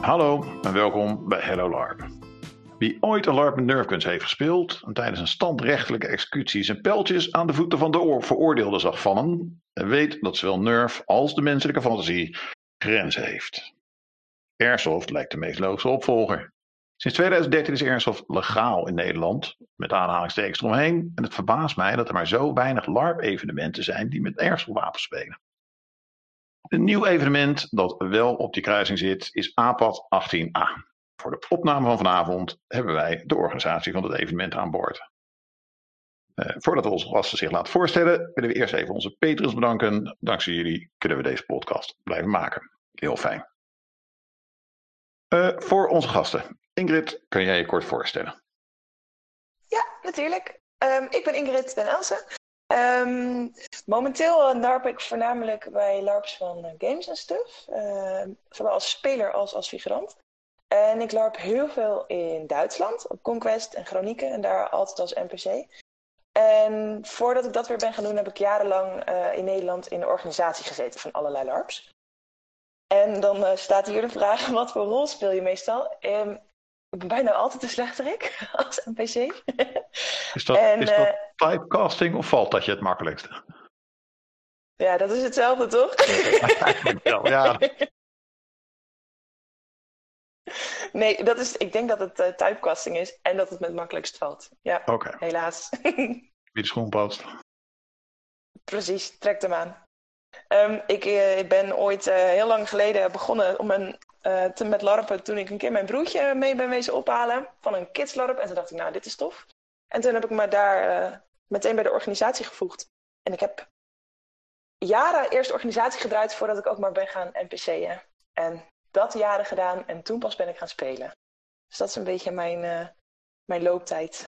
Hallo en welkom bij Hello LARP. Wie ooit een LARP met Nerfguns heeft gespeeld en tijdens een standrechtelijke executie zijn pijltjes aan de voeten van de veroordeelde zag vallen, weet dat zowel Nerf als de menselijke fantasie grenzen heeft. Airsoft lijkt de meest logische opvolger. Sinds 2013 is Airsoft legaal in Nederland, met aanhalingstekens eromheen, en het verbaast mij dat er maar zo weinig LARP-evenementen zijn die met Airsoft-wapens spelen. Een nieuw evenement dat wel op die kruising zit is APAD 18A. Voor de opname van vanavond hebben wij de organisatie van het evenement aan boord. Uh, voordat we onze gasten zich laten voorstellen, willen we eerst even onze Petrus bedanken. Dankzij jullie kunnen we deze podcast blijven maken. Heel fijn. Uh, voor onze gasten. Ingrid, kun jij je kort voorstellen? Ja, natuurlijk. Um, ik ben Ingrid Den Elsen. Um, momenteel larp ik voornamelijk bij LARPs van uh, games en stuff. Uh, zowel als speler als als figurant. En ik larp heel veel in Duitsland, op Conquest en Chronieken. En daar altijd als NPC. En voordat ik dat weer ben gaan doen, heb ik jarenlang uh, in Nederland in de organisatie gezeten van allerlei LARPs. En dan uh, staat hier de vraag, wat voor rol speel je meestal? Um, ik ben bijna altijd de slechterik als NPC. Is dat, en, is dat typecasting of valt dat je het makkelijkste? Ja, dat is hetzelfde, toch? wel, ja. Nee, dat is, ik denk dat het uh, typecasting is en dat het me het makkelijkst valt. Ja, okay. helaas. Wie de schoen past. Precies, trek hem aan. Um, ik uh, ben ooit uh, heel lang geleden begonnen om een, te, met larpen toen ik een keer mijn broertje mee ben wezen ophalen van een kidslarp. En toen dacht ik, nou, dit is tof. En toen heb ik me daar meteen bij de organisatie gevoegd. En ik heb jaren eerst organisatie gedraaid voordat ik ook maar ben gaan NPC'en. En dat jaren gedaan en toen pas ben ik gaan spelen. Dus dat is een beetje mijn, mijn looptijd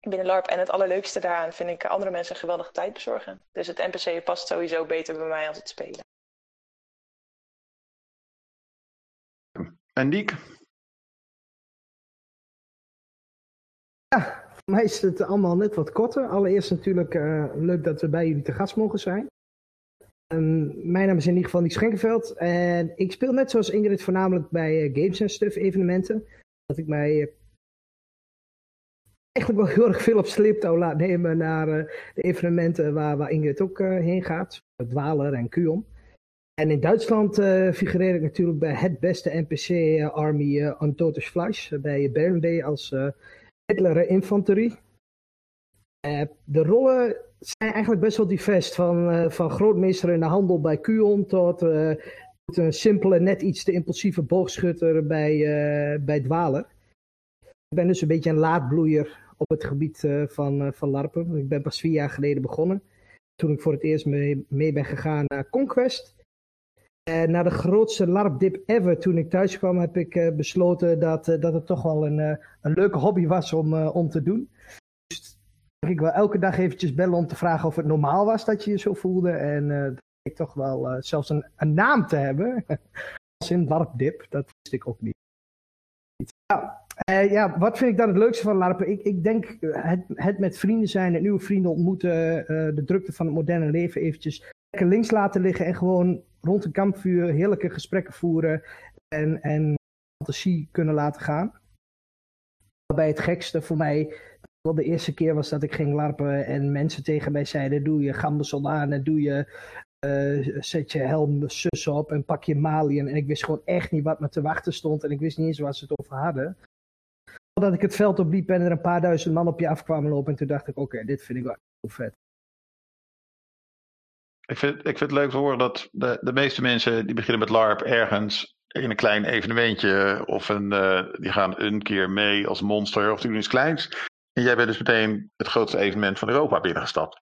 binnen LARP. En het allerleukste daaraan vind ik andere mensen een geweldige tijd bezorgen. Dus het NPC past sowieso beter bij mij als het spelen. En Diek? Ja, mij is het allemaal net wat korter. Allereerst natuurlijk uh, leuk dat we bij jullie te gast mogen zijn. Um, mijn naam is in ieder geval Nick Schenkenveld. En ik speel net zoals Ingrid voornamelijk bij uh, Games and Stuff evenementen. Dat ik mij eigenlijk wel heel erg veel op sleeptouw laat nemen naar de evenementen waar, waar Ingrid ook heen gaat. Dwaler en Kuon. En in Duitsland figureer ik natuurlijk bij het beste NPC Army uh, Fleisch. bij Bernday als Hitler Infanterie. de rollen zijn eigenlijk best wel divers. Van, van grootmeester in de handel bij Kuon tot een simpele, net iets te impulsieve boogschutter bij, bij Dwaler. Ik ben dus een beetje een laadbloeier op het gebied van, van LARPen. Ik ben pas vier jaar geleden begonnen. Toen ik voor het eerst mee, mee ben gegaan naar Conquest. En na de grootste LARP-dip ever, toen ik thuis kwam, heb ik uh, besloten dat, dat het toch wel een, een leuke hobby was om, om te doen. Dus ik wil elke dag eventjes bellen om te vragen of het normaal was dat je je zo voelde. En ik toch wel zelfs een, een naam te hebben. Als in LARP-dip, dat wist ik ook niet. Nou, uh, ja, wat vind ik dan het leukste van LARPen? Ik, ik denk eh, het, het, met vrienden zijn, het nieuwe vrienden ontmoeten, uh, de drukte van het moderne leven eventjes lekker links laten liggen en gewoon rond een kampvuur heerlijke gesprekken voeren en, en fantasie kunnen laten gaan. Waarbij het gekste voor mij wel de eerste keer was dat ik ging larpen en mensen tegen mij zeiden: Doe je gambesel aan en doe je, zet je helm zus op en pak je malien. En ik wist gewoon echt niet wat me te wachten stond en ik wist niet eens waar ze het over hadden dat ik het veld opliep en er een paar duizend man op je afkwamen lopen. En toen dacht ik, oké, dit vind ik wel heel vet. Ik vind, ik vind het leuk te horen dat de, de meeste mensen die beginnen met LARP ergens in een klein evenementje of een, uh, die gaan een keer mee als monster of iets kleins. En jij bent dus meteen het grootste evenement van Europa binnengestapt.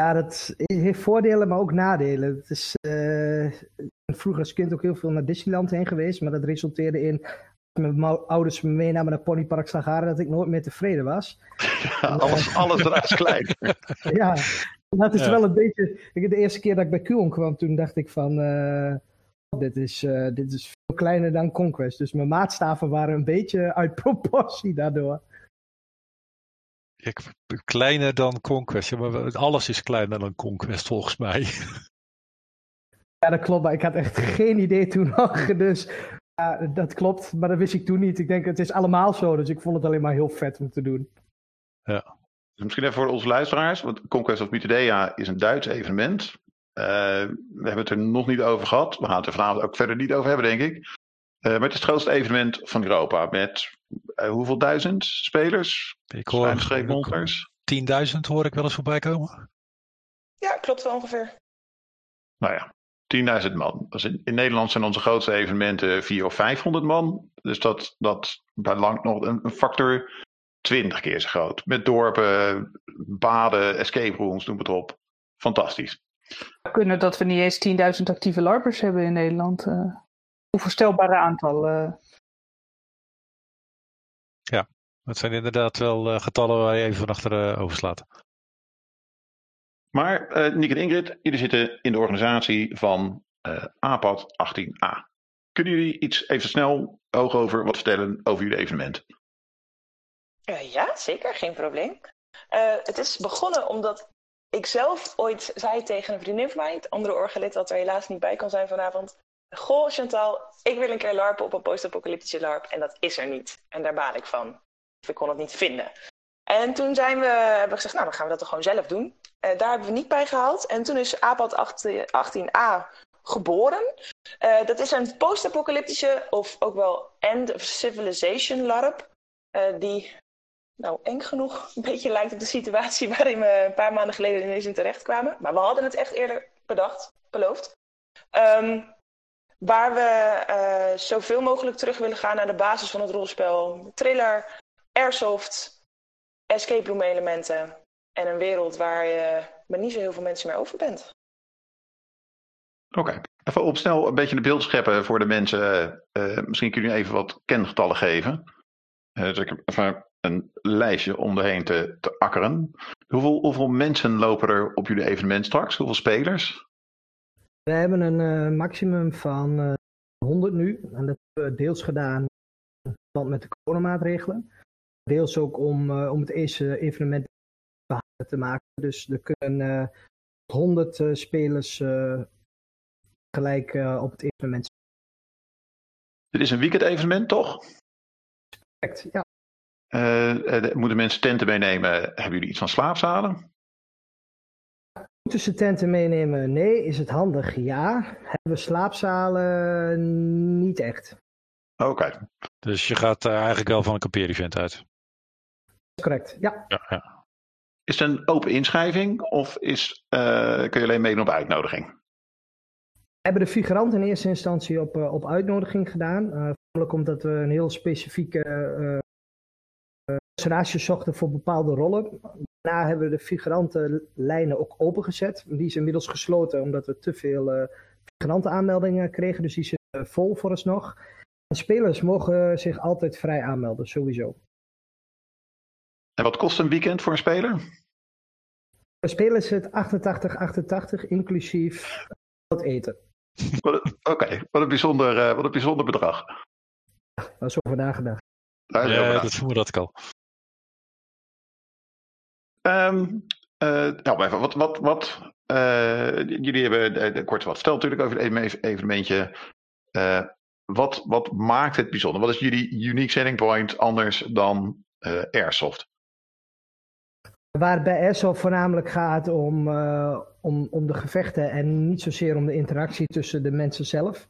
Ja, dat heeft voordelen, maar ook nadelen. Het is, uh, vroeger als kind ook heel veel naar Disneyland heen geweest, maar dat resulteerde in met mijn ouders me meenamen naar Ponypark Slagharen, dat ik nooit meer tevreden was. Ja, alles, alles eruit is klein. ja, dat is ja. wel een beetje... De eerste keer dat ik bij Kuon kwam, toen dacht ik van... Uh, dit, is, uh, dit is veel kleiner dan Conquest. Dus mijn maatstaven waren een beetje uit proportie daardoor. Ik, kleiner dan Conquest. Ja, maar alles is kleiner dan Conquest volgens mij. Ja, dat klopt. Maar ik had echt geen idee toen nog. Dus Ja, dat klopt, maar dat wist ik toen niet. Ik denk, het is allemaal zo, dus ik vond het alleen maar heel vet om te doen. Ja. Dus misschien even voor onze luisteraars, want Conquest of Mythodea is een Duits evenement. Uh, we hebben het er nog niet over gehad. We gaan het er vanavond ook verder niet over hebben, denk ik. Uh, maar het is het grootste evenement van Europa met uh, hoeveel duizend spelers? Ik hoor 10.000 hoor ik wel eens voorbij komen. Ja, klopt wel ongeveer. Nou ja, 10.000 man. Dus in, in, Nederland zijn onze grootste evenementen 400 of 500 man. Dus dat, dat bij lang nog een, een factor 20 keer zo groot. Met dorpen, baden, escape rooms, noem het op. Fantastisch. Kunnen dat we niet eens 10.000 actieve LARPers hebben in Nederland? Uh, onvoorstelbare aantal. Uh... Ja, dat zijn inderdaad wel uh, getallen waar je even van achter overslaat. Maar uh, Nick en Ingrid, jullie zitten in de organisatie van uh, APAD 18A. Kunnen jullie iets even snel oog over wat vertellen over jullie evenement? Uh, ja, zeker, geen probleem. het is begonnen omdat ik zelf ooit zei tegen een vriendin van mij, het andere orgelid dat er helaas niet bij kan zijn vanavond. Goh, Chantal, ik wil een keer larpen op een post-apocalyptische larp en dat is er niet. En daar baal ik van. Ik kon het niet vinden. En toen zijn we, hebben we gezegd, nou dan gaan we dat toch gewoon zelf doen. Uh, daar hebben we niet bij gehaald. En toen is APAD 18a geboren. Uh, dat is een post-apocalyptische of ook wel end of civilization LARP. Die nou eng genoeg een beetje lijkt op de situatie waarin we een paar maanden geleden ineens in terecht kwamen. Maar we hadden het echt eerder bedacht, beloofd. Um, waar we zoveel mogelijk terug willen gaan naar de basis van het rolspel. Thriller, airsoft, escape room elementen en een wereld waar je met niet zo heel veel mensen meer over bent. Oké, okay. even op snel een beetje een beeld scheppen voor de mensen. Uh, misschien kunnen jullie even wat kengetallen geven. Uh, dus ik heb even een lijstje om erheen te, te akkeren. Hoeveel, hoeveel mensen lopen er op jullie evenement straks? Hoeveel spelers? We hebben een uh, maximum van 100 nu. En dat hebben we deels gedaan in verband met de coronamaatregelen. Deels ook om, om het eerste evenement te maken. Dus er kunnen uh, 100 uh, spelers uh, gelijk uh, op het evenement. Dit is een weekend-evenement, toch? Perfect, ja. Uh, moeten mensen tenten meenemen? Hebben jullie iets van slaapzalen? Moeten ze tenten meenemen? Nee. Is het handig? Ja. Hebben we slaapzalen? Niet echt. Oké. Okay. Dus je gaat eigenlijk wel van een kampeerevent uit? Correct, ja. ja, ja. Is het een open inschrijving of is, uh, kun je alleen meedoen op uitnodiging? We hebben de figurant in eerste instantie op, uh, op uitnodiging gedaan. Uh, voornamelijk omdat we een heel specifieke personage zochten voor bepaalde rollen. Daarna hebben we de figurantenlijnen ook opengezet. Die is inmiddels gesloten omdat we te veel figurantenaanmeldingen kregen. Dus die zitten vol vooralsnog. En spelers mogen zich altijd vrij aanmelden, sowieso. En wat kost een weekend voor een speler? Een speler zit 88, 88, inclusief het eten. Oké, okay. wat, een bijzonder, uh, wat een bijzonder bedrag. Daar is over nagedacht. Daar is ja, over dat vermoed dat ik al. Um, uh, nou, even, wat, wat, wat uh, jullie hebben uh, kort wat verteld natuurlijk over het evenementje. wat, wat maakt het bijzonder? Wat is jullie unique selling point anders dan Airsoft? Waar het bij Airsoft voornamelijk gaat om, uh, om, om de gevechten en niet zozeer om de interactie tussen de mensen zelf,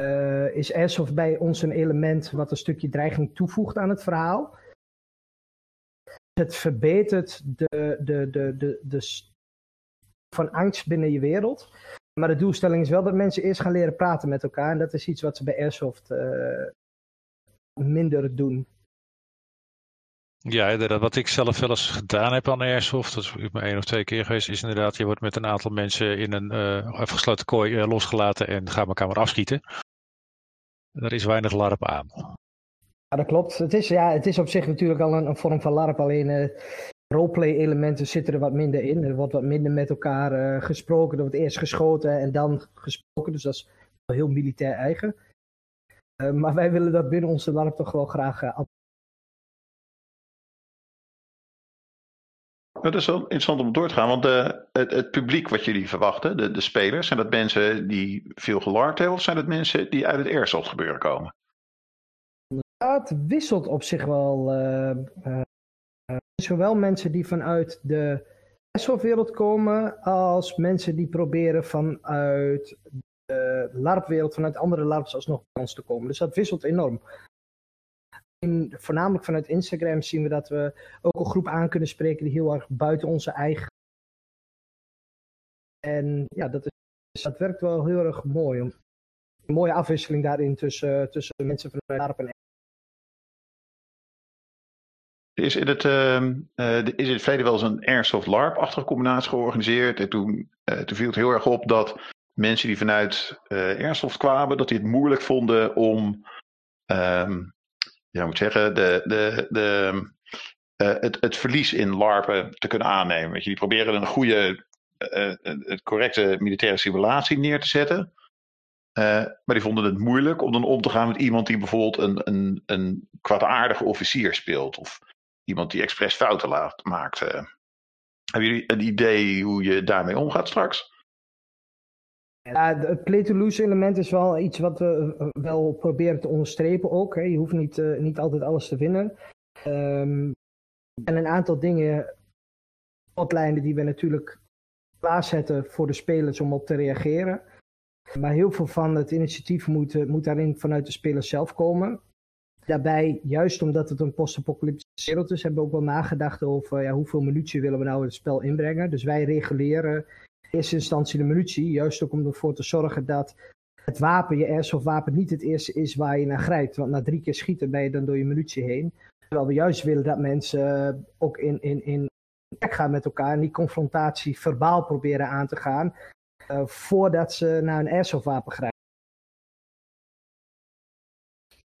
uh, is Airsoft bij ons een element wat een stukje dreiging toevoegt aan het verhaal. Het verbetert de, de, de, de, de van angst binnen je wereld. Maar de doelstelling is wel dat mensen eerst gaan leren praten met elkaar. En dat is iets wat ze bij Airsoft uh, minder doen. Ja, inderdaad. Wat ik zelf wel eens gedaan heb aan Airsoft, dat is maar één of twee keer geweest, is inderdaad, je wordt met een aantal mensen in een uh, afgesloten kooi uh, losgelaten en gaat elkaar maar afschieten. Er is weinig larp aan. Ja, dat klopt. Het is, ja, het is op zich natuurlijk al een, vorm van larp, alleen uh, roleplay-elementen zitten er wat minder in. Er wordt wat minder met elkaar gesproken, er wordt eerst geschoten en dan gesproken, dus dat is wel heel militair eigen. maar wij willen dat binnen onze larp toch wel graag Dat is wel interessant om door te gaan, want de, het, het, publiek wat jullie verwachten, de, de spelers, zijn dat mensen die veel gelarpt hebben of zijn dat mensen die uit het airsoft gebeuren komen? Ja, het wisselt op zich wel. Uh, zowel mensen die vanuit de airsoft-wereld komen, als mensen die proberen vanuit de LARP-wereld, vanuit andere LARPs alsnog bij ons te komen. Dus dat wisselt enorm. Voornamelijk vanuit Instagram zien we dat we ook een groep aan kunnen spreken die heel erg buiten onze eigen. En ja, dat, is, dat werkt wel heel erg mooi. Een mooie afwisseling daarin tussen, tussen mensen vanuit LARP en is in het, uh, is in het verleden wel eens een Airsoft LARP-achtige combinatie georganiseerd. En toen, uh, toen viel het heel erg op dat mensen die vanuit Airsoft kwamen, dat die het moeilijk vonden om, um, ja, moet zeggen, de, de, de, het, het verlies in LARPen te kunnen aannemen. Weet je, die proberen een goede, het correcte militaire simulatie neer te zetten. maar die vonden het moeilijk om dan om te gaan met iemand die bijvoorbeeld een, een, een kwaadaardige officier speelt. Of iemand die expres fouten laat, maakt. Hebben jullie een idee hoe je daarmee omgaat straks? Ja, het play-to-lose element is wel iets wat we eh, wel proberen te onderstrepen ook. Hè. Je hoeft niet, uh, niet altijd alles te winnen. Um, en een aantal dingen, hotlijnen die we natuurlijk klaarzetten voor de spelers om op te reageren. Maar heel veel van het initiatief moet, moet daarin vanuit de spelers zelf komen. Daarbij, juist omdat het een post-apocalyptische wereld is, hebben we ook wel nagedacht over ja, hoeveel munitie willen we nou in het spel inbrengen. Dus wij reguleren eerste instantie de munitie, juist ook om ervoor te zorgen dat het wapen, je airsoft wapen, niet het eerste is waar je naar grijpt. Want na drie keer schieten ben je dan door je munitie heen. Terwijl we juist willen dat mensen uh, ook in, in, in gaan met elkaar en die confrontatie verbaal proberen aan te gaan. Uh, voordat ze naar een airsoft wapen grijpen.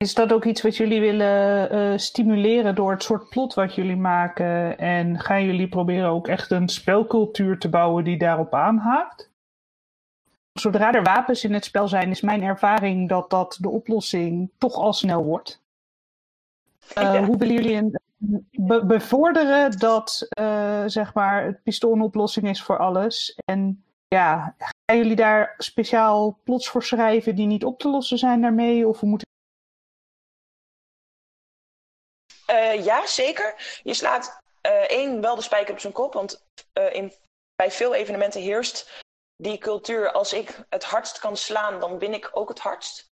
Is dat ook iets wat jullie willen uh, stimuleren door het soort plot wat jullie maken? En gaan jullie proberen ook echt een spelcultuur te bouwen die daarop aanhaakt? Zodra er wapens in het spel zijn, is mijn ervaring dat dat de oplossing toch al snel wordt. Uh, Hoe willen jullie een, be bevorderen dat uh, zeg maar het pistool een oplossing is voor alles? En ja, gaan jullie daar speciaal plots voor schrijven die niet op te lossen zijn daarmee? Of hoe moet Uh, ja, zeker. Je slaat uh, één wel de spijker op zijn kop. Want uh, in, bij veel evenementen heerst die cultuur. Als ik het hardst kan slaan, dan win ik ook het hardst.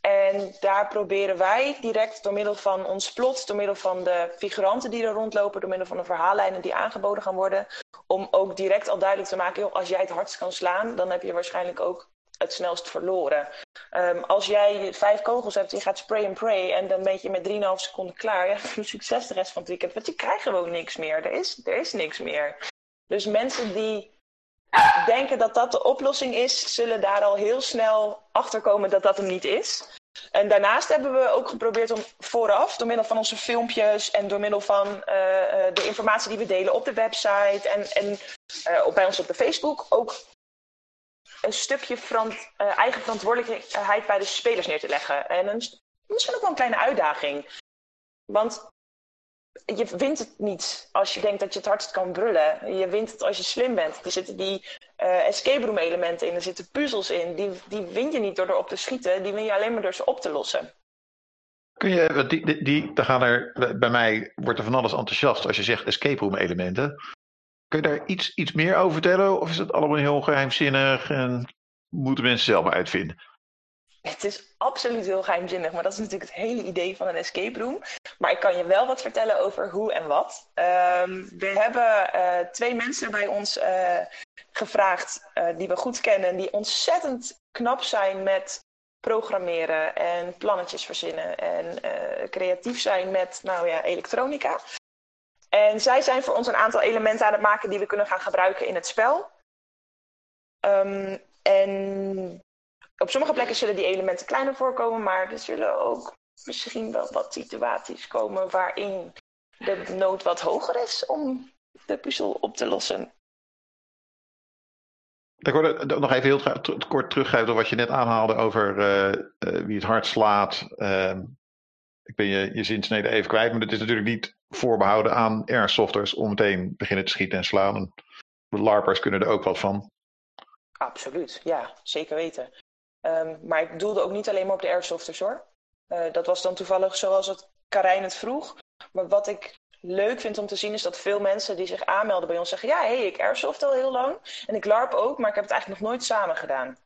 En daar proberen wij direct door middel van ons plot, door middel van de figuranten die er rondlopen, door middel van de verhaallijnen die aangeboden gaan worden, om ook direct al duidelijk te maken, als jij het hardst kan slaan, dan heb je waarschijnlijk ook het snelst verloren. Um, als jij vijf kogels hebt, je gaat spray and pray en dan ben je met 3,5 seconden klaar. Ja, veel succes de rest van het weekend, want je krijgt gewoon niks meer. Er is, er is niks meer. Dus mensen die denken dat dat de oplossing is, zullen daar al heel snel achter komen dat dat hem niet is. En daarnaast hebben we ook geprobeerd om vooraf, door middel van onze filmpjes en door middel van uh, de informatie die we delen op de website en, en uh, bij ons op de Facebook, ook een stukje uh, eigen verantwoordelijkheid bij de spelers neer te leggen. En een, misschien ook wel een kleine uitdaging. Want je wint het niet als je denkt dat je het hardst kan brullen. Je wint het als je slim bent. Er zitten die uh, escape room elementen in, er zitten puzzels in. Die, die win je niet door erop te schieten, die win je alleen maar door ze op te lossen. Kun je, die, die, die, gaan er, bij mij wordt er van alles enthousiast als je zegt escape room elementen. Kun je daar iets, iets meer over vertellen? Of is het allemaal heel geheimzinnig en moeten mensen zelf uitvinden? Het is absoluut heel geheimzinnig, maar dat is natuurlijk het hele idee van een escape room. Maar ik kan je wel wat vertellen over hoe en wat. Um, we hebben uh, twee mensen bij ons uh, gevraagd uh, die we goed kennen, die ontzettend knap zijn met programmeren en plannetjes verzinnen en creatief zijn met nou ja, elektronica. En zij zijn voor ons een aantal elementen aan het maken die we kunnen gaan gebruiken in het spel. Um, en op sommige plekken zullen die elementen kleiner voorkomen, maar er zullen ook misschien wel wat situaties komen waarin de nood wat hoger is om de puzzel op te lossen. Ik wilde nog even heel kort teruggeven op wat je net aanhaalde over uh, uh, wie het hard slaat. Uh, ik ben je, je zinsnede even kwijt, maar het is natuurlijk niet voorbehouden aan airsofters om meteen beginnen te schieten en slaan. De LARPers kunnen er ook wat van. Absoluut, ja, zeker weten. Um, maar ik doelde ook niet alleen maar op de airsofters hoor. Eh, dat was dan toevallig zoals het Karijn het vroeg. Maar wat ik leuk vind om te zien is dat veel mensen die zich aanmelden bij ons zeggen: Ja, hé, hey, ik airsoft al heel lang en ik LARP ook, maar ik heb het eigenlijk nog nooit samen gedaan.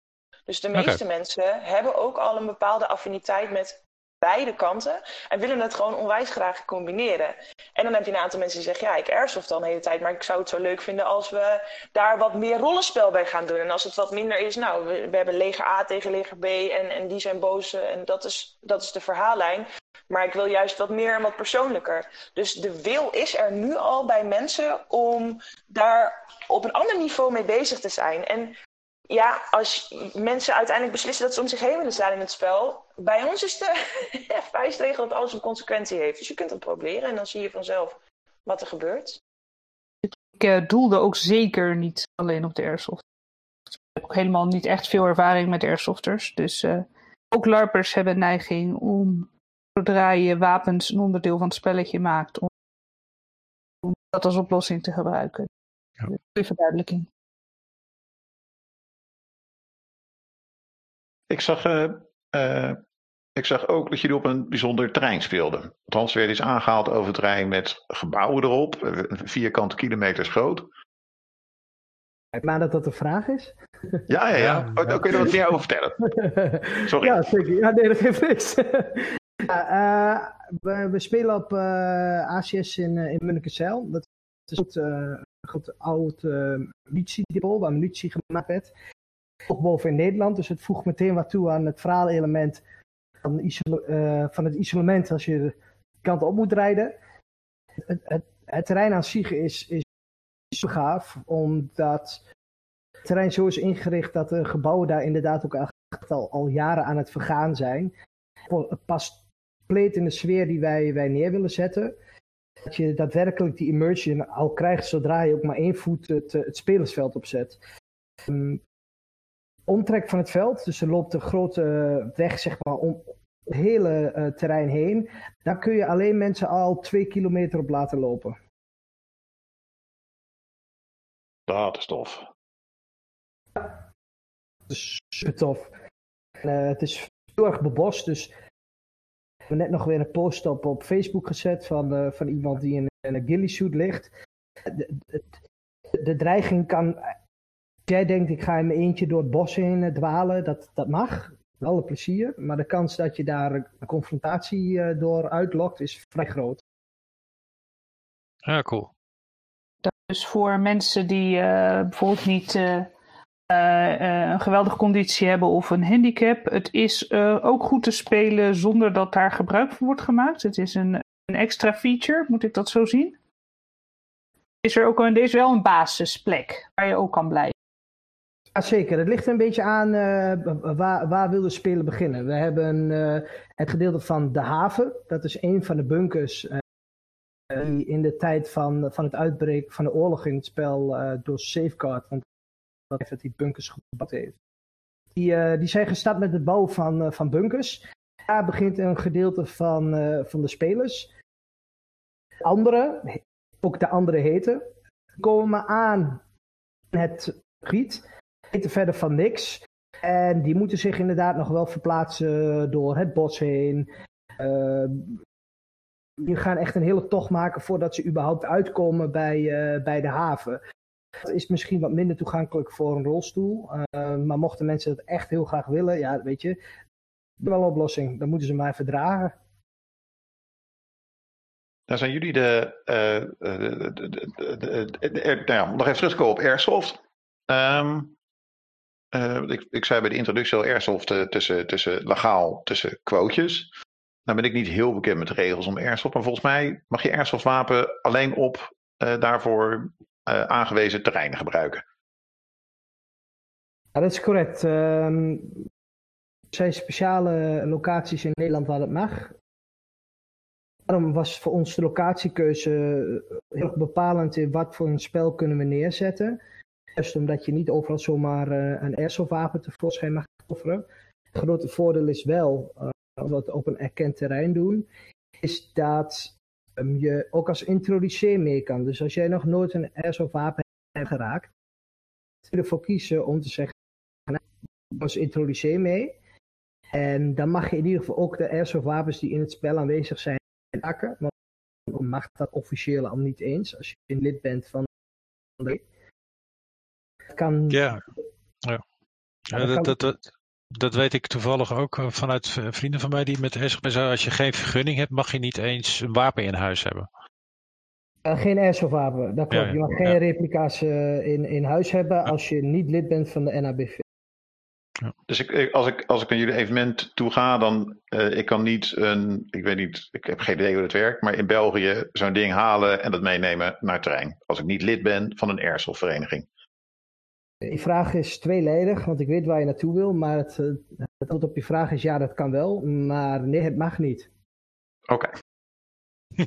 Dus de meeste mensen hebben ook al een bepaalde affiniteit met beide kanten en willen het gewoon onwijs graag combineren. En dan heb je een aantal mensen die zeggen, ja, ik airsoft al een hele tijd, maar ik zou het zo leuk vinden als we daar wat meer rollenspel bij gaan doen. En als het wat minder is, nou, we, we hebben leger A tegen leger B en, en die zijn boos en dat is, dat is de verhaallijn. Maar ik wil juist wat meer en wat persoonlijker. Dus de wil is er nu al bij mensen om daar op een ander niveau mee bezig te zijn. En ja, als mensen uiteindelijk beslissen dat ze om zich heen willen staan in het spel. Bij ons is de vuistregel dat alles een consequentie heeft. Dus je kunt het proberen en dan zie je vanzelf wat er gebeurt. Ik uh, doelde ook zeker niet alleen op de airsoft. Ik heb ook helemaal niet echt veel ervaring met airsofters. Dus uh, ook LARPers hebben neiging om, zodra je wapens een onderdeel van het spelletje maakt, om, om dat als oplossing te gebruiken. Ja. Goede verduidelijking. Ik zag, uh, uh, ik zag ook dat jullie op een bijzonder terrein speelden. Althans, werd iets aangehaald over het terrein met gebouwen erop, vierkante kilometers groot. Maar dat dat de vraag is? Ja, ja, ja. Oh, daar kun je er wat meer over vertellen. Sorry. Ja, zeker. Ja, nee, dat geeft niks. ja, uh, we, we, spelen op ACS in, in Munnekezijl. Dat is een goed oud munitiedepot waar munitie gemaakt werd boven in Nederland. Dus het voegt meteen wat toe aan het verhaalelement van, uh, van het isolement als je de kant op moet rijden. Het, het, terrein aan zich is, is zo gaaf, omdat het terrein zo is ingericht dat de gebouwen daar inderdaad ook al, al jaren aan het vergaan zijn. Het past compleet in de sfeer die wij, wij neer willen zetten. Dat je daadwerkelijk die immersion al krijgt zodra je ook maar één voet het, het spelersveld opzet. Um, omtrek van het veld. Dus er loopt een grote weg zeg maar, om het hele uh, terrein heen. Daar kun je alleen mensen al twee kilometer op laten lopen. Dat is tof. Ja, dat is super tof. Uh, het is heel erg bebost, dus we hebben net nog weer een post op, op Facebook gezet van, uh, van iemand die in, in een ghillie suit ligt. De, de, de, dreiging kan jij denkt, ik ga in mijn eentje door het bos heen eh, dwalen, dat, dat mag. Alle plezier. Maar de kans dat je daar een confrontatie uh, door uitlokt is vrij groot. Ja, cool. Dus voor mensen die uh, bijvoorbeeld niet uh, een geweldige conditie hebben of een handicap, het is ook goed te spelen zonder dat daar gebruik van wordt gemaakt. Het is een, een extra feature, moet ik dat zo zien? Is er ook een, er is wel een basisplek waar je ook kan blijven. Ja, zeker. Het ligt een beetje aan uh, waar, waar wil de speler beginnen. We hebben uh, het gedeelte van de haven. Dat is een van de bunkers uh, die in de tijd van, van het uitbreken van de oorlog in het spel door Safeguard, want dat heeft dat die bunkers gebouwd heeft. Die, die zijn gestart met het bouwen van, van bunkers. Daar begint een gedeelte van, van de spelers. Andere, ook de andere heten, komen aan het gebied weten verder van niks. En die moeten zich inderdaad nog wel verplaatsen door het bos heen. Uh, die gaan echt een hele tocht maken voordat ze überhaupt uitkomen bij, uh, bij de haven. Dat is misschien wat minder toegankelijk voor een rolstoel. Uh, maar mochten mensen dat echt heel graag willen, ja, weet je, wel een oplossing. Dan moeten ze maar verdragen. Dan zijn jullie de, de nou ja, nog even terugkomen op Airsoft. Um, uh, ik, ik zei bij de introductie al airsoft uh, tussen, tussen legaal, tussen quotejes. Nou ben ik niet heel bekend met de regels om airsoft, maar volgens mij mag je airsoftwapen alleen op uh, daarvoor aangewezen terreinen gebruiken. Dat is correct. Um, er zijn speciale locaties in Nederland waar dat mag. Daarom was voor ons de locatiekeuze heel bepalend in wat voor een spel kunnen we neerzetten. Juist omdat je niet overal zomaar uh, een airsoftwapen tevoorschijn mag offeren. Het grote voordeel is wel, uh, als we op een erkend terrein doen, is dat um, je ook als introduceer mee kan. Dus als jij nog nooit een airsoftwapen hebt geraakt, kun je ervoor kiezen om te zeggen, nou, als introduceer mee. En dan mag je in ieder geval ook de airsoft wapens die in het spel aanwezig zijn pakken. Want mag dat officieel al niet eens als je een lid bent van de... Kan... Ja, ja. ja dat, dat, dat, dat weet ik toevallig ook eh, vanuit vrienden van mij die met airsoft zijn. Als je geen vergunning hebt, mag je niet eens een wapen in huis hebben. Uh, geen airsoft wapen, dat klopt. Ja, ja. Je mag geen replica's uh, in, in huis hebben als je niet lid bent van de NABV. Ja. Dus ik, als, ik, als ik naar jullie evenement toe ga, dan uh, ik kan niet een, ik weet niet, ik heb geen idee hoe het werkt, maar in België zo'n ding halen en dat meenemen naar het terrein. Als ik niet lid ben van een airsoft Die vraag is tweeledig, want ik weet waar je naartoe wil, maar het, het antwoord op je vraag is ja, dat kan wel, maar nee, het mag niet. Oké.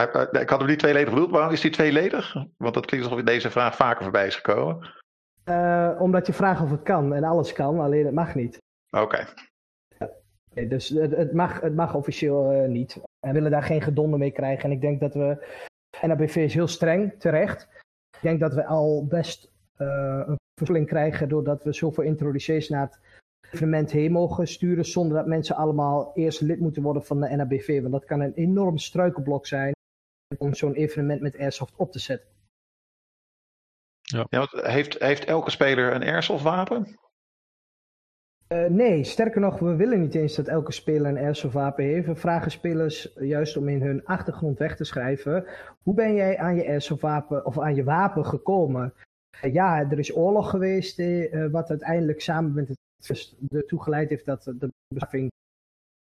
Okay. ik had hem niet tweeledig bedoeld, waarom is die tweeledig? Want dat klinkt alsof deze vraag vaker voorbij is gekomen. Uh, omdat je vraagt of het kan en alles kan, alleen het mag niet. Oké. Okay. Ja, dus het, het, mag, het mag officieel uh, niet. We willen daar geen gedonde mee krijgen. En ik denk dat we. NABV is heel streng, terecht. Ik denk dat we al best een vervulling krijgen doordat we zoveel introducees naar het evenement heen mogen sturen. Zonder dat mensen allemaal eerst lid moeten worden van de NABV. Want dat kan een enorm struikelblok zijn om zo'n evenement met Airsoft op te zetten. Ja. ja heeft, heeft elke speler een airsoft wapen? Uh, nee, sterker nog, we willen niet eens dat elke speler een airsoft wapen heeft. We vragen spelers juist om in hun achtergrond weg te schrijven. Hoe ben jij aan je airsoft wapen of aan je wapen gekomen? Ja, er is oorlog geweest, uh, wat uiteindelijk samen met het ertoe geleid heeft dat de beschaving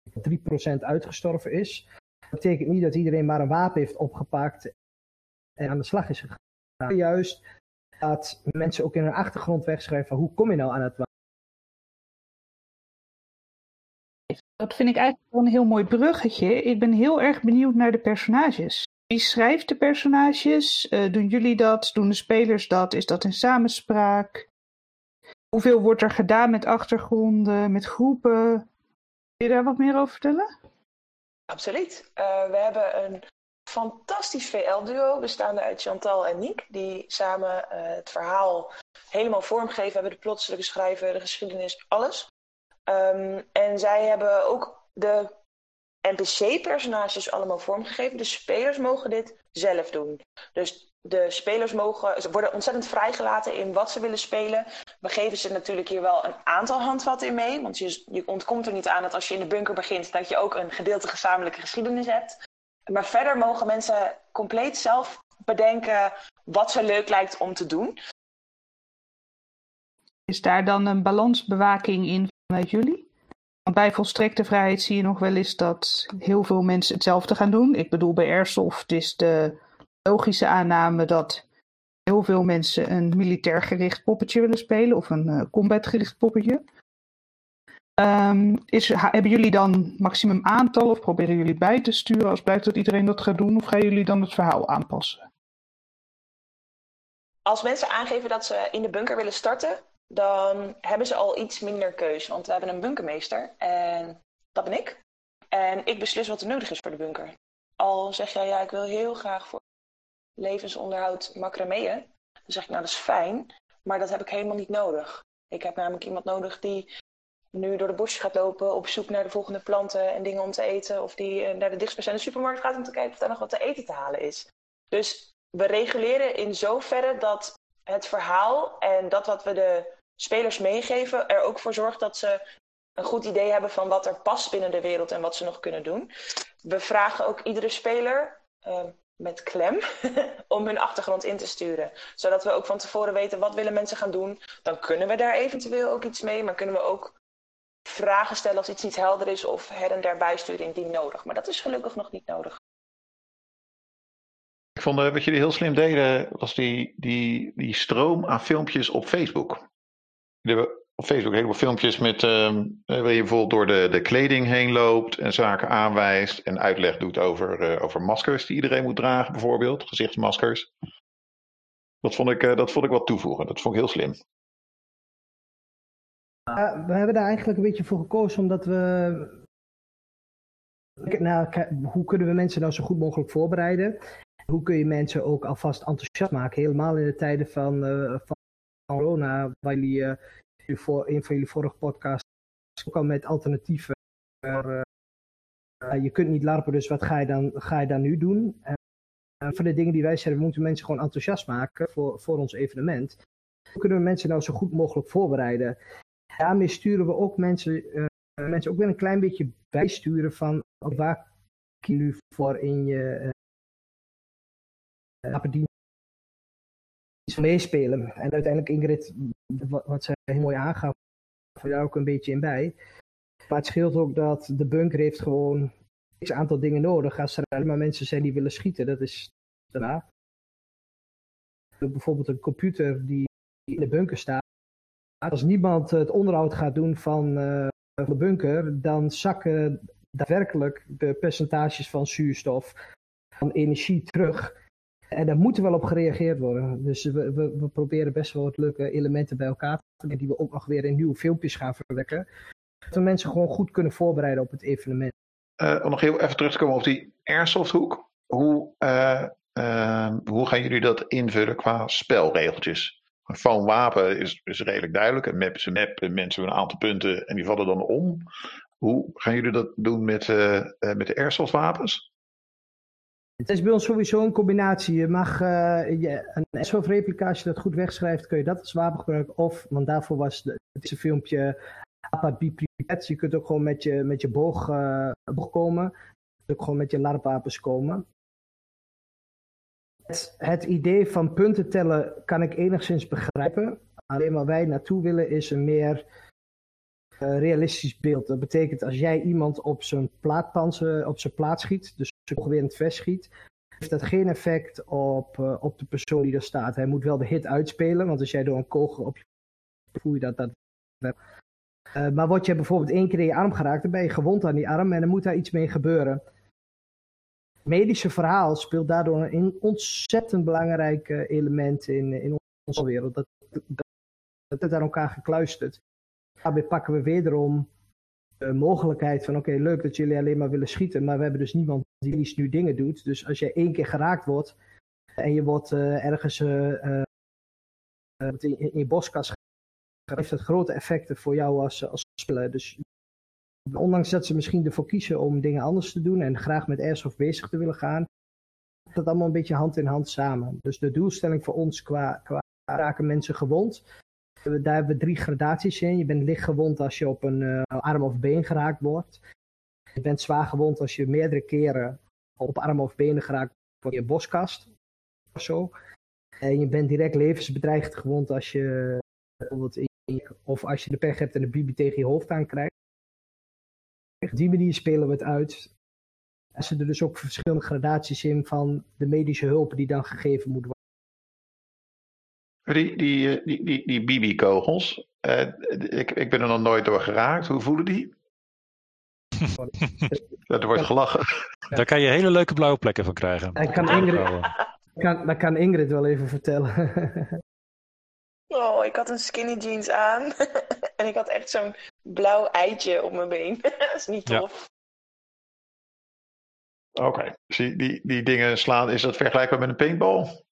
3% uitgestorven is. Dat betekent niet dat iedereen maar een wapen heeft opgepakt en aan de slag is gegaan. Juist dat mensen ook in hun achtergrond wegschrijven van hoe kom je nou aan het wapen. Dat vind ik eigenlijk wel een heel mooi bruggetje. Ik ben heel erg benieuwd naar de personages. Wie schrijft de personages? Uh, doen jullie dat? Doen de spelers dat? Is dat in samenspraak? Hoeveel wordt er gedaan met achtergronden, met groepen? Kun je daar wat meer over vertellen? Absoluut. Uh, we hebben een fantastisch VL-duo, bestaande uit Chantal en Niek, die samen uh, het verhaal helemaal vormgeven hebben, de plotselijke schrijven, de geschiedenis, alles. Um, en zij hebben ook de NPC-personages allemaal vormgegeven. De spelers mogen dit zelf doen. Dus de spelers mogen, ze worden ontzettend vrijgelaten in wat ze willen spelen. We geven ze natuurlijk hier wel een aantal handvatten in mee. Want je, je ontkomt er niet aan dat als je in de bunker begint, dat je ook een gedeelte gezamenlijke geschiedenis hebt. Maar verder mogen mensen compleet zelf bedenken wat ze leuk lijkt om te doen. Is daar dan een balansbewaking in vanuit jullie? Want bij volstrekte vrijheid zie je nog wel eens dat heel veel mensen hetzelfde gaan doen. Ik bedoel, bij Airsoft is de logische aanname dat heel veel mensen een militair gericht poppetje willen spelen of een uh, combat gericht poppetje. Um, is, hebben jullie dan maximum aantal of proberen jullie bij te sturen als blijkt dat iedereen dat gaat doen? Of gaan jullie dan het verhaal aanpassen? Als mensen aangeven dat ze in de bunker willen starten, dan hebben ze al iets minder keus. Want we hebben een bunkermeester en dat ben ik. En ik beslis wat er nodig is voor de bunker. Al zeg jij, ja, ik wil heel graag voor levensonderhoud macrameeën. Dan zeg ik, nou, dat is fijn, maar dat heb ik helemaal niet nodig. Ik heb namelijk iemand nodig die nu door de bosjes gaat lopen op zoek naar de volgende planten en dingen om te eten. Of die naar de dichtstbijzijnde supermarkt gaat om te kijken of daar nog wat te eten te halen is. Dus we reguleren in zoverre dat het verhaal en dat wat we de spelers meegeven er ook voor zorgt dat ze een goed idee hebben van wat er past binnen de wereld en wat ze nog kunnen doen. We vragen ook iedere speler uh, met klem om hun achtergrond in te sturen. Zodat we ook van tevoren weten wat willen mensen gaan doen. Dan kunnen we daar eventueel ook iets mee, maar kunnen we ook vragen stellen als iets niet helder is of her en der bijsturen indien nodig. Maar dat is gelukkig nog niet nodig. Ik vond uh, wat jullie heel slim deden, was die, die, die stroom aan filmpjes op Facebook. Hebben op Facebook heleboel filmpjes met uh, waar je bijvoorbeeld door de, de kleding heen loopt en zaken aanwijst en uitleg doet over, uh, over maskers die iedereen moet dragen, bijvoorbeeld, gezichtsmaskers. Dat vond ik, uh, dat vond ik wat toevoegen. Dat vond ik heel slim. We hebben daar eigenlijk een beetje voor gekozen omdat we. Nou, hoe kunnen we mensen nou zo goed mogelijk voorbereiden? Hoe kun je mensen ook alvast enthousiast maken? Helemaal in de tijden van corona, waar jullie uh, voor een van jullie vorige podcasts ook al met alternatieven. Uh, je kunt niet larpen, dus wat ga je dan, ga je dan nu doen? van de dingen die wij zeggen, we moeten mensen gewoon enthousiast maken voor, voor ons evenement. Hoe kunnen we mensen nou zo goed mogelijk voorbereiden? Daarmee sturen we ook mensen, mensen ook weer een klein beetje bijsturen van waar kies je nu voor in je uh, meespelen. En uiteindelijk Ingrid, wat, wat zij heel mooi aangaf, voor daar ook een beetje in bij. Maar het scheelt ook dat de bunker heeft gewoon een aantal dingen nodig. Als er alleen maar mensen zijn die willen schieten, dat is daarna. Bijvoorbeeld een computer die in de bunker staat. Als niemand het onderhoud gaat doen van uh, de bunker, dan zakken daadwerkelijk de percentages van zuurstof, van energie terug. En daar moet wel op gereageerd worden. Dus we, we, we proberen best wel wat leuke elementen bij elkaar te brengen, die we ook nog weer in nieuwe filmpjes gaan verwekken. Dat we mensen gewoon goed kunnen voorbereiden op het evenement. Uh, om nog heel even terug te komen op die airsofthoek. Hoe, uh, uh, hoe gaan jullie dat invullen qua spelregeltjes? Van wapen is, is redelijk duidelijk. Een map is een map. Mensen een aantal punten en die vallen dan om. Hoe gaan jullie dat doen met, met de airsoftwapens? Het is bij ons sowieso een combinatie. Je mag uh, je, een airsoft replica, als je dat goed wegschrijft, kun je dat als wapen gebruiken. Of, want daarvoor was het is een filmpje Pripyat. Je kunt ook gewoon met je, met je boog, uh, boog komen. Je kunt ook gewoon met je larpwapens komen. Het, het, idee van punten tellen kan ik enigszins begrijpen. Alleen waar wij naartoe willen is een meer realistisch beeld. Dat betekent als jij iemand op zijn plaatpanzer, op zijn plaat schiet, dus ongeveer in het vest schiet, heeft dat geen effect op, uh, op de persoon die er staat. Hij moet wel de hit uitspelen, want als jij door een kogel op je voel je dat dat maar word je bijvoorbeeld één keer in je arm geraakt, dan ben je gewond aan die arm en dan moet daar iets mee gebeuren. Het medische verhaal speelt daardoor een ontzettend belangrijk element in, in onze wereld. Dat, dat, dat het aan elkaar gekluisterd. Daarbij pakken we wederom de mogelijkheid van oké, leuk dat jullie alleen maar willen schieten, maar we hebben dus niemand die nu dingen doet. Dus als je één keer geraakt wordt en je wordt uh, ergens uh, uh, in, in, je boskas heeft dat grote effecten voor jou als, als speler. Dus ondanks dat ze misschien ervoor kiezen om dingen anders te doen en graag met airsoft bezig te willen gaan, dat allemaal een beetje hand in hand samen. Dus de doelstelling voor ons qua, qua raken mensen gewond, daar hebben we drie gradaties in. Je bent licht gewond als je op een uh, arm of been geraakt wordt. Je bent zwaar gewond als je meerdere keren op arm of benen geraakt wordt in je boskast. Of zo. En je bent direct levensbedreigend gewond als je bijvoorbeeld in, of als je de pech hebt en de bibi tegen je hoofd aankrijgt. Op die manier spelen we het uit. Er zitten dus ook verschillende gradaties in van de medische hulp die dan gegeven moet worden. Die, die, eh, die, die, die BB-kogels, uh, ik, ik ben er nog nooit door geraakt. Hoe voelen die? er wordt gelachen. Daar kan je hele leuke blauwe plekken van krijgen. Dat kan Ingrid, kan, dat kan Ingrid wel even vertellen. oh, ik had een skinny jeans aan. en ik had echt zo'n blauw eitje op mijn been. dat is niet tof. Ja. Oké, okay. dus die, die, die dingen slaan, is dat vergelijkbaar met een paintball?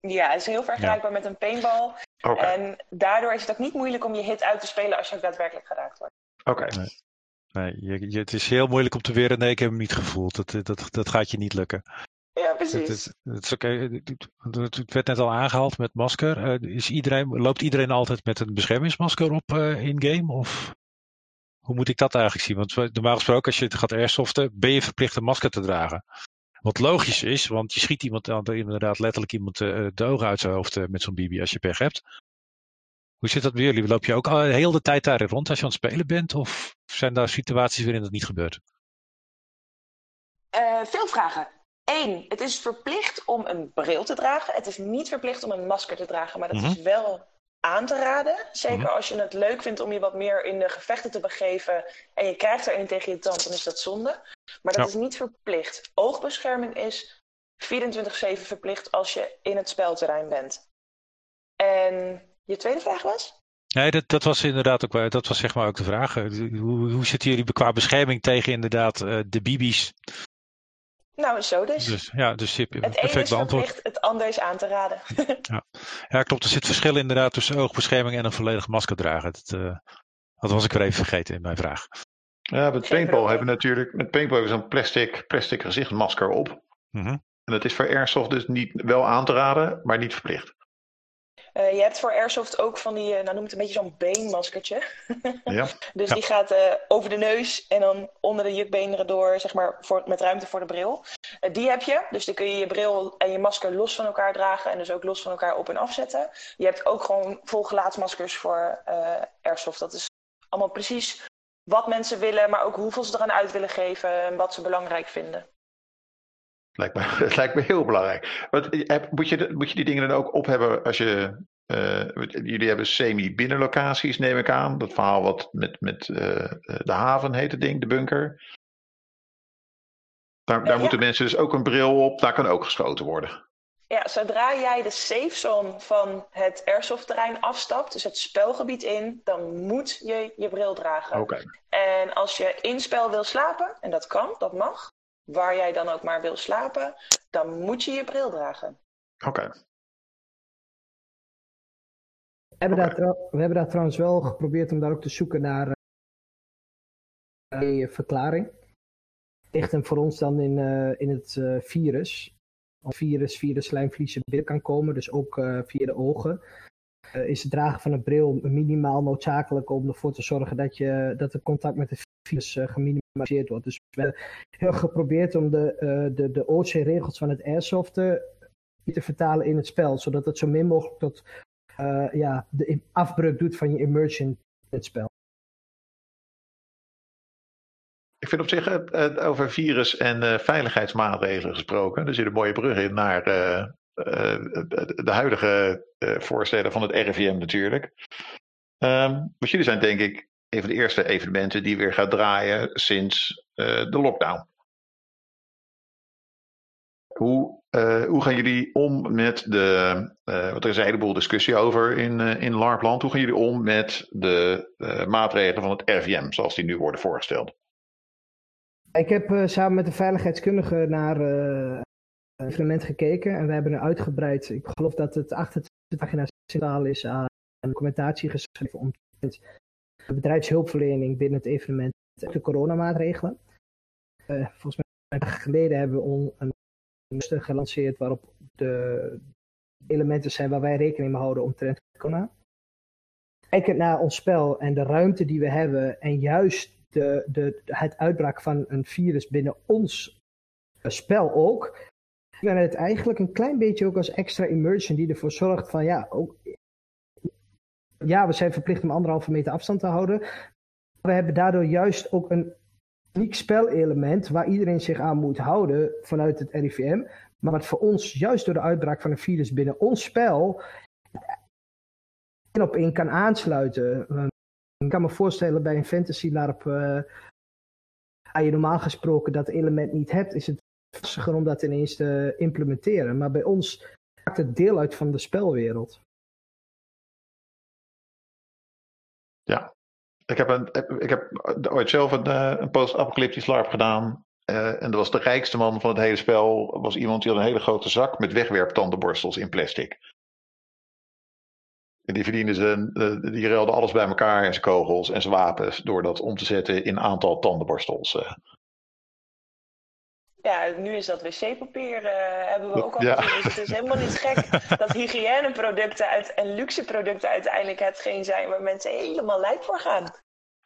Ja, het is heel vergelijkbaar ja. met een paintball. Okay. En daardoor is het ook niet moeilijk om je hit uit te spelen als je ook daadwerkelijk geraakt wordt. Oké. Okay. Nee, nee je, je, het is heel moeilijk om te weren. Nee, ik heb hem niet gevoeld. Dat, dat, dat gaat je niet lukken. Ja, precies. Het, het, het is okay. het werd net al aangehaald met masker. Uh, is iedereen, loopt iedereen altijd met een beschermingsmasker op uh, in-game? Of hoe moet ik dat eigenlijk zien? Want normaal gesproken, als je het gaat airsoften, ben je verplicht een masker te dragen. Wat logisch is, want je schiet iemand inderdaad letterlijk iemand uh, de ogen uit zijn hoofd uh, met zo'n BB als je pech hebt. Hoe zit dat bij jullie? Loop je ook al heel de tijd daar rond als je aan het spelen bent? Of zijn daar situaties waarin dat niet gebeurt? Uh, veel vragen. Eén, het is verplicht om een bril te dragen. Het is niet verplicht om een masker te dragen, maar dat mm-hmm. is wel aan te raden. Zeker mm-hmm. als je het leuk vindt om je wat meer in de gevechten te begeven en je krijgt er een tegen je tand, dan is dat zonde. Maar dat ja. is niet verplicht. Oogbescherming is 24-7 verplicht als je in het spelterrein bent. En je tweede vraag was? Nee, dat, dat was inderdaad ook, dat was zeg maar ook de vraag. Hoe, hoe zitten jullie qua bescherming tegen inderdaad uh, de BB's? Nou, zo dus. dus ja, dus je het ene is verplicht, het ander is aan te raden. ja. ja, klopt. Er zit verschil inderdaad tussen oogbescherming en een volledig masker dragen. Dat, uh, Dat was ik weer even vergeten in mijn vraag. Ja, met paintball hebben we natuurlijk met paintball hebben we zo'n plastic, plastic gezichtmasker op. Mhm. En dat is voor airsoft dus niet wel aan te raden, maar niet verplicht. Eh, je hebt voor Airsoft ook van die, eh, nou noem het een beetje zo'n beenmaskertje. Ja. Dus Ja. die gaat eh, over de neus en dan onder de jukbeenderen door, zeg maar, voor, met ruimte voor de bril. Die heb je, dus dan kun je je bril en je masker los van elkaar dragen en dus ook los van elkaar op en afzetten. Je hebt ook gewoon volgelaatsmaskers voor Airsoft. Dat is allemaal precies wat mensen willen, maar ook hoeveel ze eraan uit willen geven en wat ze belangrijk vinden. Lijkt me, het lijkt me heel belangrijk. Want, eh, heb- moet, je, moet je die dingen dan ook op hebben als je. eh, jullie hebben semi-binnenlocaties, neem ik aan. Dat verhaal wat met, met eh, de haven heet het ding, de bunker. Daar, daar ja. moeten mensen dus ook een bril op. Daar kan ook geschoten worden. Ja, zodra jij de safe zone van het airsoft-terrein afstapt, dus het spelgebied in, dan moet je je bril dragen. Oké. En als je in spel wil slapen, en dat kan, dat mag, waar jij dan ook maar wil slapen, dan moet je je bril dragen. Oké. We hebben, daar we hebben daar trouwens wel geprobeerd om daar ook te zoeken naar eh, een verklaring. Ligt hem voor ons dan in, eh, in het eh, virus. Als virus via de slijmvliezen binnen kan komen, dus ook eh, via de ogen. eh, is het dragen van een bril minimaal noodzakelijk om ervoor te zorgen dat, je, dat het contact met het virus eh, geminimaliseerd wordt. Dus we hebben heel geprobeerd om de, eh, de, de OC-regels van het airsoft eh, te vertalen in het spel, zodat het zo min mogelijk tot eh, ja, de afbreuk doet van je immersion in het spel. Ik vind op zich over virus en veiligheidsmaatregelen gesproken. Er zit een mooie brug in naar de huidige voorstellen van het RIVM natuurlijk. Want jullie zijn denk ik een van de eerste evenementen die weer gaat draaien sinds eh, de lockdown. Hoe, eh, hoe gaan jullie om met de. eh er is een heleboel discussie over in, eh, in LARPland. Hoe gaan jullie om met de maatregelen van het RIVM zoals die nu worden voorgesteld? Ik heb samen met de veiligheidskundige naar een evenement gekeken en we hebben een uitgebreid, ik geloof dat het 28 pagina's centraal is aan documentatie geschreven om de bedrijfshulpverlening binnen het evenement en de coronamaatregelen. Eh, volgens mij een geleden hebben we een poster gelanceerd waarop de elementen zijn waar wij rekening mee houden omtrent corona. Kijkend naar ons spel en de ruimte die we hebben en juist de, de, het uitbraak van een virus binnen ons spel ook, we het eigenlijk een klein beetje ook als extra immersion die ervoor zorgt van ja, ook, ja, we zijn verplicht om anderhalve meter afstand te houden. We hebben daardoor juist ook een uniek spelelement waar iedereen zich aan moet houden vanuit het RIVM. Maar wat voor ons, juist door de uitbraak van een virus binnen ons spel, één op één kan aansluiten. Ik kan me voorstellen bij een fantasy LARP, eh, waar je normaal gesproken dat element niet hebt, is het lastiger om dat ineens te implementeren. Maar bij ons maakt het deel uit van de spelwereld. Ik heb, een, ik heb ooit zelf een, eh, post-apocalyptisch LARP gedaan. Eh, en dat was de rijkste man van het hele spel. was iemand die had een hele grote zak met wegwerptandenborstels in plastic. En die verdiende zijn, eh, die ruilde alles bij elkaar en zijn kogels en zijn wapens. door dat om te zetten in aantal tandenborstels. eh. Ja, nu is dat wc-papier, eh, hebben we ook al Ja. gezien. Dus het is helemaal niet gek dat hygiëneproducten uit, en luxe producten uiteindelijk hetgeen zijn waar mensen helemaal lijp voor gaan.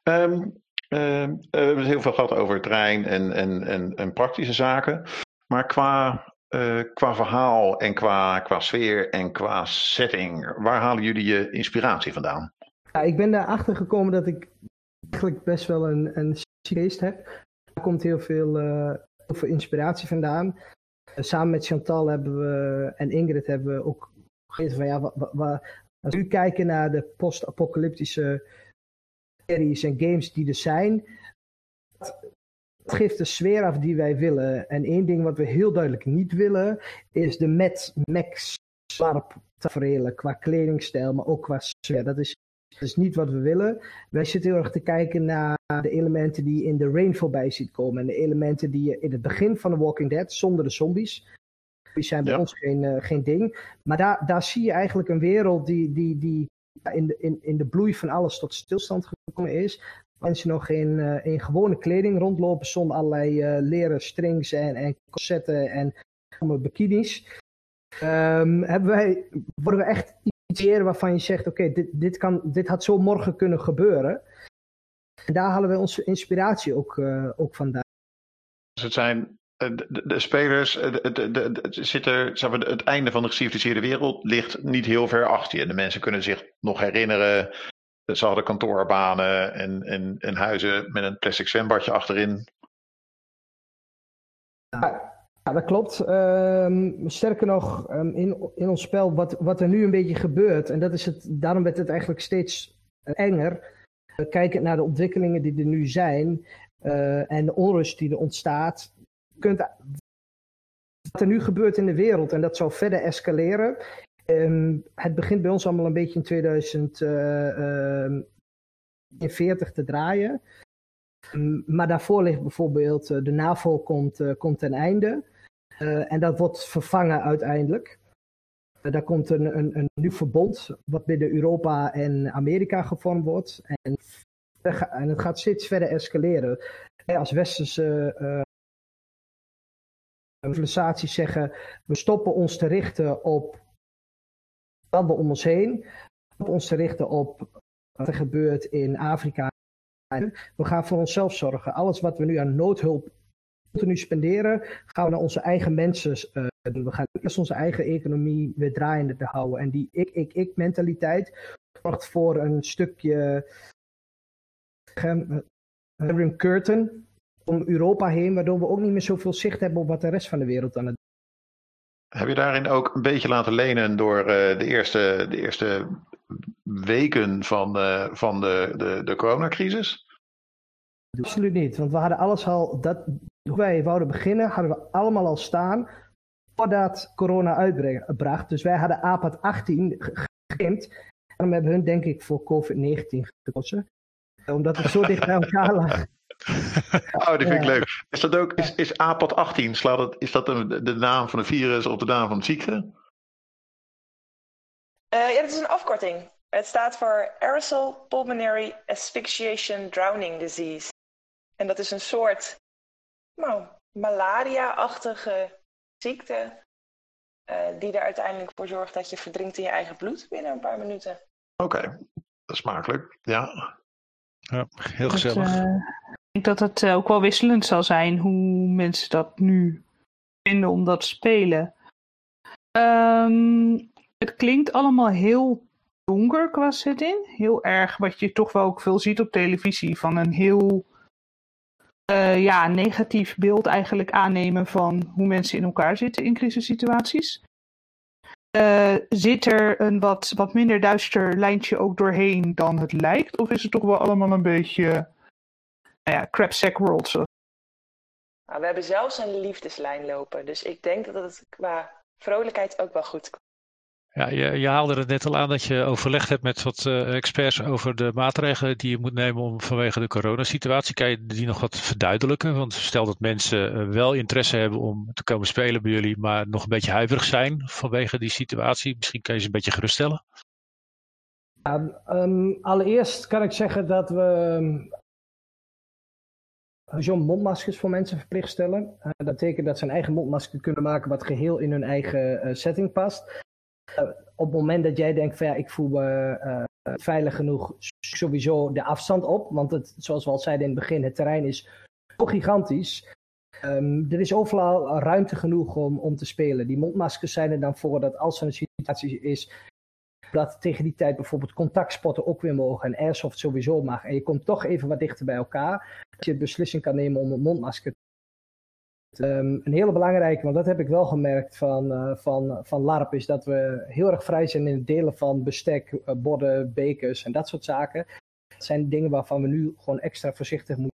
Ehm, ehm, eh, we hebben heel veel gehad over terrein en, en, en, en praktische zaken. Maar qua, eh, qua verhaal en qua, qua sfeer en qua setting, waar halen jullie je inspiratie vandaan? Ja, ik ben daarachter gekomen dat ik eigenlijk best wel een, een geest heb. Er komt heel veel, eh, heel veel inspiratie vandaan. Samen met Chantal hebben we, en Ingrid hebben we ook gegeten van ja, wa- wa- wa- als we nu kijken naar de post-apocalyptische series en games die er zijn, het geeft de sfeer af die wij willen. En één ding wat we heel duidelijk niet willen, is de Mad Max slarp tafereelen qua kledingstijl, maar ook qua sfeer. Dat is, dat is niet wat we willen. Wij zitten heel erg te kijken naar de elementen die je in The Rain voorbij ziet komen. En de elementen die je in het begin van The Walking Dead, zonder de zombies. Die zijn bij Ja. ons geen, eh, geen ding. Maar daar, daar zie je eigenlijk een wereld die, die, die in de, in, in de bloei van alles tot stilstand gekomen is. Mensen nog in, uh, in gewone kleding rondlopen zonder allerlei uh, leren strings en, en corsetten en bikinis. Um, hebben wij, worden we echt waarvan je zegt, oké, dit, dit, kan, dit had zo morgen kunnen gebeuren. En daar halen we onze inspiratie ook, uh, ook vandaan. Dus het zijn de, de, spelers, de, de, de, zitten, zeg maar, het einde van de geciviliseerde wereld ligt niet heel ver achter je. De mensen kunnen zich nog herinneren. Ze hadden kantoorbanen en, en, en huizen met een plastic zwembadje achterin. Ja, ja dat klopt. Um, sterker nog, um, in, in ons spel, wat, wat er nu een beetje gebeurt, en dat is het, daarom werd het eigenlijk steeds enger. Uh, kijkend naar de ontwikkelingen die er nu zijn uh, en de onrust die er ontstaat, kunt, wat er nu gebeurt in de wereld, en dat zal verder escaleren. Um, het begint bij ons allemaal een beetje in 2040 uh, te draaien. Maar daarvoor ligt bijvoorbeeld de NAVO komt, komt ten einde. Uh, en dat wordt vervangen uiteindelijk. daar komt een, een, een nieuw verbond wat binnen Europa en Amerika gevormd wordt. En, en het gaat steeds verder escaleren. Als westerse civilisaties zeggen, we stoppen ons te richten op landen om ons heen, op ons te richten op wat er gebeurt in Afrika. We gaan voor onszelf zorgen. Alles wat we nu aan noodhulp continu spenderen, gaan we naar onze eigen mensen uh, doen. We gaan eerst onze eigen economie weer draaiende te houden. En die ik-ik-ik mentaliteit zorgt voor een stukje uh, curtain om Europa heen, waardoor we ook niet meer zoveel zicht hebben op wat de rest van de wereld aan het heb je daarin ook een beetje laten lenen door uh, de, eerste, de eerste weken van, van de, de, de coronacrisis? Absoluut niet, want we hadden alles al, dat, hoe wij wouden beginnen, hadden we allemaal al staan voordat corona uitbracht. Dus wij hadden APAT 18 gegimd. En dan hebben hun denk ik voor COVID-19 gekozen. Omdat het zo dicht bij elkaar lag. oh, die vind ik leuk. Is dat ook, is, is APAT 18, slaat het, is dat de, de naam van de virus of de naam van de ziekte? Uh, ja, dat is een afkorting. Het staat voor Aerosol Pulmonary Asphyxiation Drowning Disease. En dat is een soort nou, malaria-achtige ziekte. Uh, die er uiteindelijk voor zorgt dat je verdrinkt in je eigen bloed binnen een paar minuten. Oké, okay. dat is smakelijk. Ja. Ja, heel gezellig. Dat, uh, ik denk dat het ook wel wisselend zal zijn hoe mensen dat nu vinden om dat te spelen. Um, het klinkt allemaal heel donker qua setting. Heel erg wat je toch wel ook veel ziet op televisie. Van een heel ja, negatief beeld eigenlijk aannemen van hoe mensen in elkaar zitten in crisissituaties. Uh, zit er een wat, wat minder duister lijntje ook doorheen dan het lijkt? Of is het toch wel allemaal een beetje nou ja, crapsack world. Zo. Nou, we hebben zelfs een liefdeslijn lopen. Dus ik denk dat het qua vrolijkheid ook wel goed. Ja, je, je, haalde het net al aan dat je overlegd hebt met wat uh, experts over de maatregelen die je moet nemen om vanwege de coronasituatie. Kan je die nog wat verduidelijken? Want stel dat mensen uh, wel interesse hebben om te komen spelen bij jullie, maar nog een beetje huiverig zijn vanwege die situatie. Misschien kan je ze een beetje geruststellen. Ja, um, allereerst kan ik zeggen dat we sowieso mondmaskers voor mensen verplicht stellen. Uh, dat betekent dat ze een eigen mondmasker kunnen maken wat geheel in hun eigen setting past. Uh, op het moment dat jij denkt van ja, ik voel me veilig genoeg, sowieso de afstand op. Want het, zoals we al zeiden in het begin, het terrein is zo gigantisch. Um, er is overal ruimte genoeg om, om te spelen. Die mondmaskers zijn er dan voor dat als er een situatie is dat tegen die tijd bijvoorbeeld contactspotten ook weer mogen en airsoft sowieso mag. En je komt toch even wat dichter bij elkaar. Dat je de beslissing kan nemen om een mondmasker um, een hele belangrijke, want dat heb ik wel gemerkt van, uh, van, van LARP, is dat we heel erg vrij zijn in het delen van bestek, uh, borden, bekers en dat soort zaken. Dat zijn dingen waarvan we nu gewoon extra voorzichtig moeten.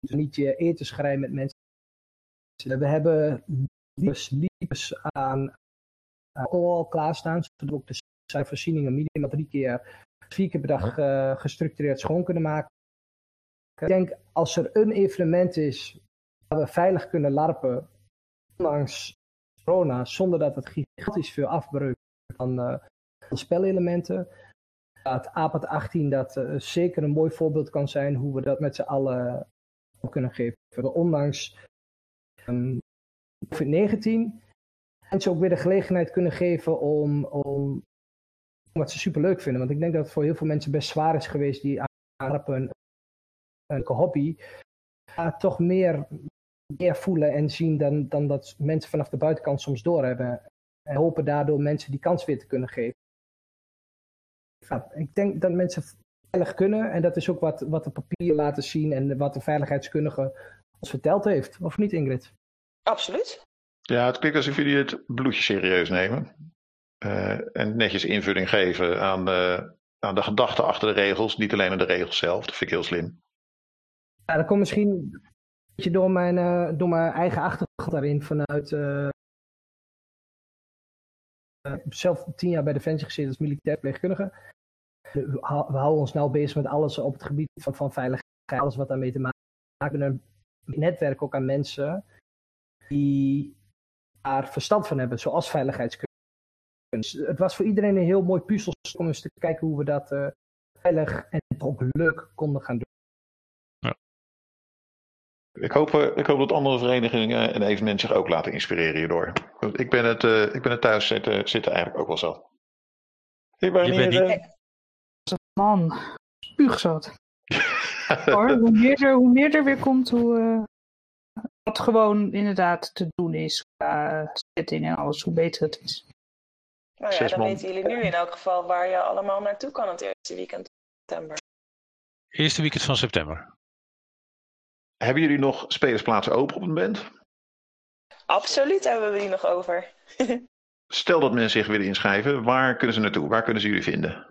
Niet je eten schrijven met mensen. We hebben liefdes aan alcohol klaarstaan, zodat we ook de zijn voorzieningen minimaal drie keer, vier keer per dag uh, gestructureerd schoon kunnen maken. Ik denk als er een evenement is we veilig kunnen larpen, ondanks corona, zonder dat het gigantisch veel afbreuk van, van spelelementen, dat APAT 18 dat zeker een mooi voorbeeld kan zijn hoe we dat met z'n allen kunnen geven. Ondanks um, COVID-19 mensen ook weer de gelegenheid kunnen geven om, om wat ze super leuk vinden. Want ik denk dat het voor heel veel mensen best zwaar is geweest die aan een, een hobby toch meer, meer voelen en zien dan, dan dat mensen vanaf de buitenkant soms doorhebben. En hopen daardoor mensen die kans weer te kunnen geven. Ja, ik denk dat mensen veilig kunnen en dat is ook wat, wat de papier laten zien en wat de veiligheidskundige ons verteld heeft. Of niet Ingrid? Absoluut. Ja, het klinkt alsof jullie het bloedje serieus nemen. Uh, en netjes invulling geven aan de, aan de gedachten achter de regels. Niet alleen aan de regels zelf. Dat vind ik heel slim. Ja, dat komt misschien door mijn, uh, door mijn eigen achtergrond daarin. Vanuit uh, zelf tien jaar bij Defensie gezeten als militair pleegkundige. We houden ons nou bezig met alles op het gebied van, veiligheid. Alles wat daarmee te maken heeft. Een netwerk ook aan mensen die daar verstand van hebben, zoals veiligheidskunde. Het was voor iedereen een heel mooi puzzel om eens te kijken hoe we dat uh, veilig en ook leuk konden gaan doen. Ik, hoop, uh, ik hoop dat andere verenigingen en evenementen zich ook laten inspireren hierdoor. Ik ben het, uh, ik ben het thuis zitten, zitten eigenlijk ook wel zo. Ik ben Je hier, niet... Man, spuugzat. Hoor, hoe, meer er, hoe meer er weer komt, hoe, wat gewoon inderdaad te doen is qua setting en alles, hoe beter het is. Nou ja, dan weten jullie nu in elk geval waar je allemaal naartoe kan het eerste weekend van september. Eerste weekend van september. Hebben jullie nog spelersplaatsen open op een band? Absoluut hebben we die nog over. Stel dat mensen zich willen inschrijven, waar kunnen ze naartoe? Waar kunnen ze jullie vinden?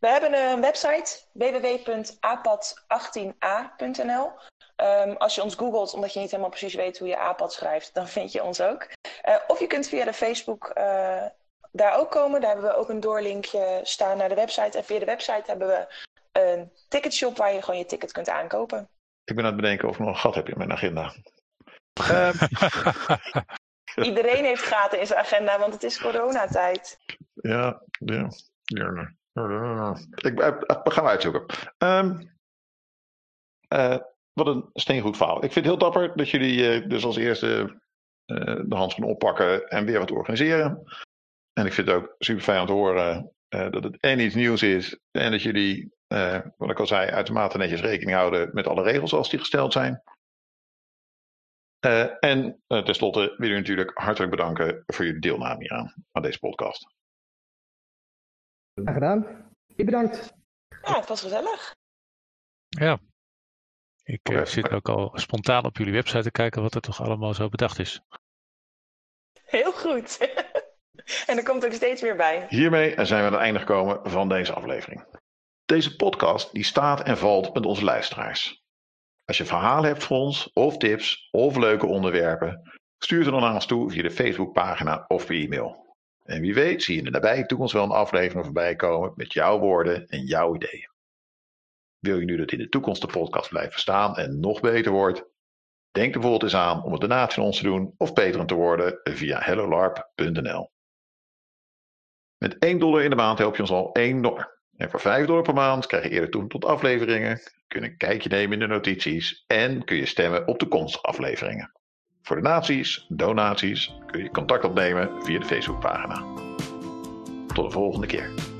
We hebben een website www.apad18a.nl. Um, als je ons googelt, omdat je niet helemaal precies weet hoe je APAD schrijft, dan vind je ons ook. Uh, of je kunt via de Facebook uh, daar ook komen. Daar hebben we ook een doorlinkje staan naar de website. En via de website hebben we een ticketshop waar je gewoon je ticket kunt aankopen. Ik ben aan het bedenken of ik nog een gat heb in mijn agenda. Um, Iedereen heeft gaten in zijn agenda, want het is coronatijd. Ja, ja. ja. Ik, we gaan uitzoeken. Um, uh, wat een steengoed verhaal. Ik vind het heel dapper dat jullie uh, dus als eerste uh, de handschoen oppakken en weer wat organiseren. En ik vind het ook super fijn om te horen uh, dat het en iets nieuws is. En dat jullie, wat ik al zei, uitermate netjes rekening houden met alle regels zoals die gesteld zijn. en tenslotte wil ik jullie natuurlijk hartelijk bedanken voor jullie deelname hieraan, aan deze podcast. Graag gedaan. Je bedankt. Ja, het was gezellig. Ja, ik uh, zit ook al spontaan op jullie website te kijken wat er toch allemaal zo bedacht is. Heel goed. en er komt ook steeds meer bij. Hiermee zijn we aan het einde gekomen van deze aflevering. Deze podcast die staat en valt met onze luisteraars. Als je verhalen hebt voor ons, of tips, of leuke onderwerpen, stuur ze dan naar ons toe via de Facebookpagina of via e-mail. En wie weet zie je in de nabije toekomst wel een aflevering voorbij komen met jouw woorden en jouw ideeën. Wil je nu dat in de toekomst de podcast blijft staan en nog beter wordt? Denk bijvoorbeeld eens aan om een donatie aan ons te doen of beter te worden via hellolarp.nl. Met 1 dollar in de maand help je ons al 1 dollar. En voor 5 dollar per maand krijg je eerder toe tot afleveringen, kun je een kijkje nemen in de notities en kun je stemmen op toekomstige afleveringen. Voor donaties, donaties kun je contact opnemen via de Facebookpagina. Tot de volgende keer.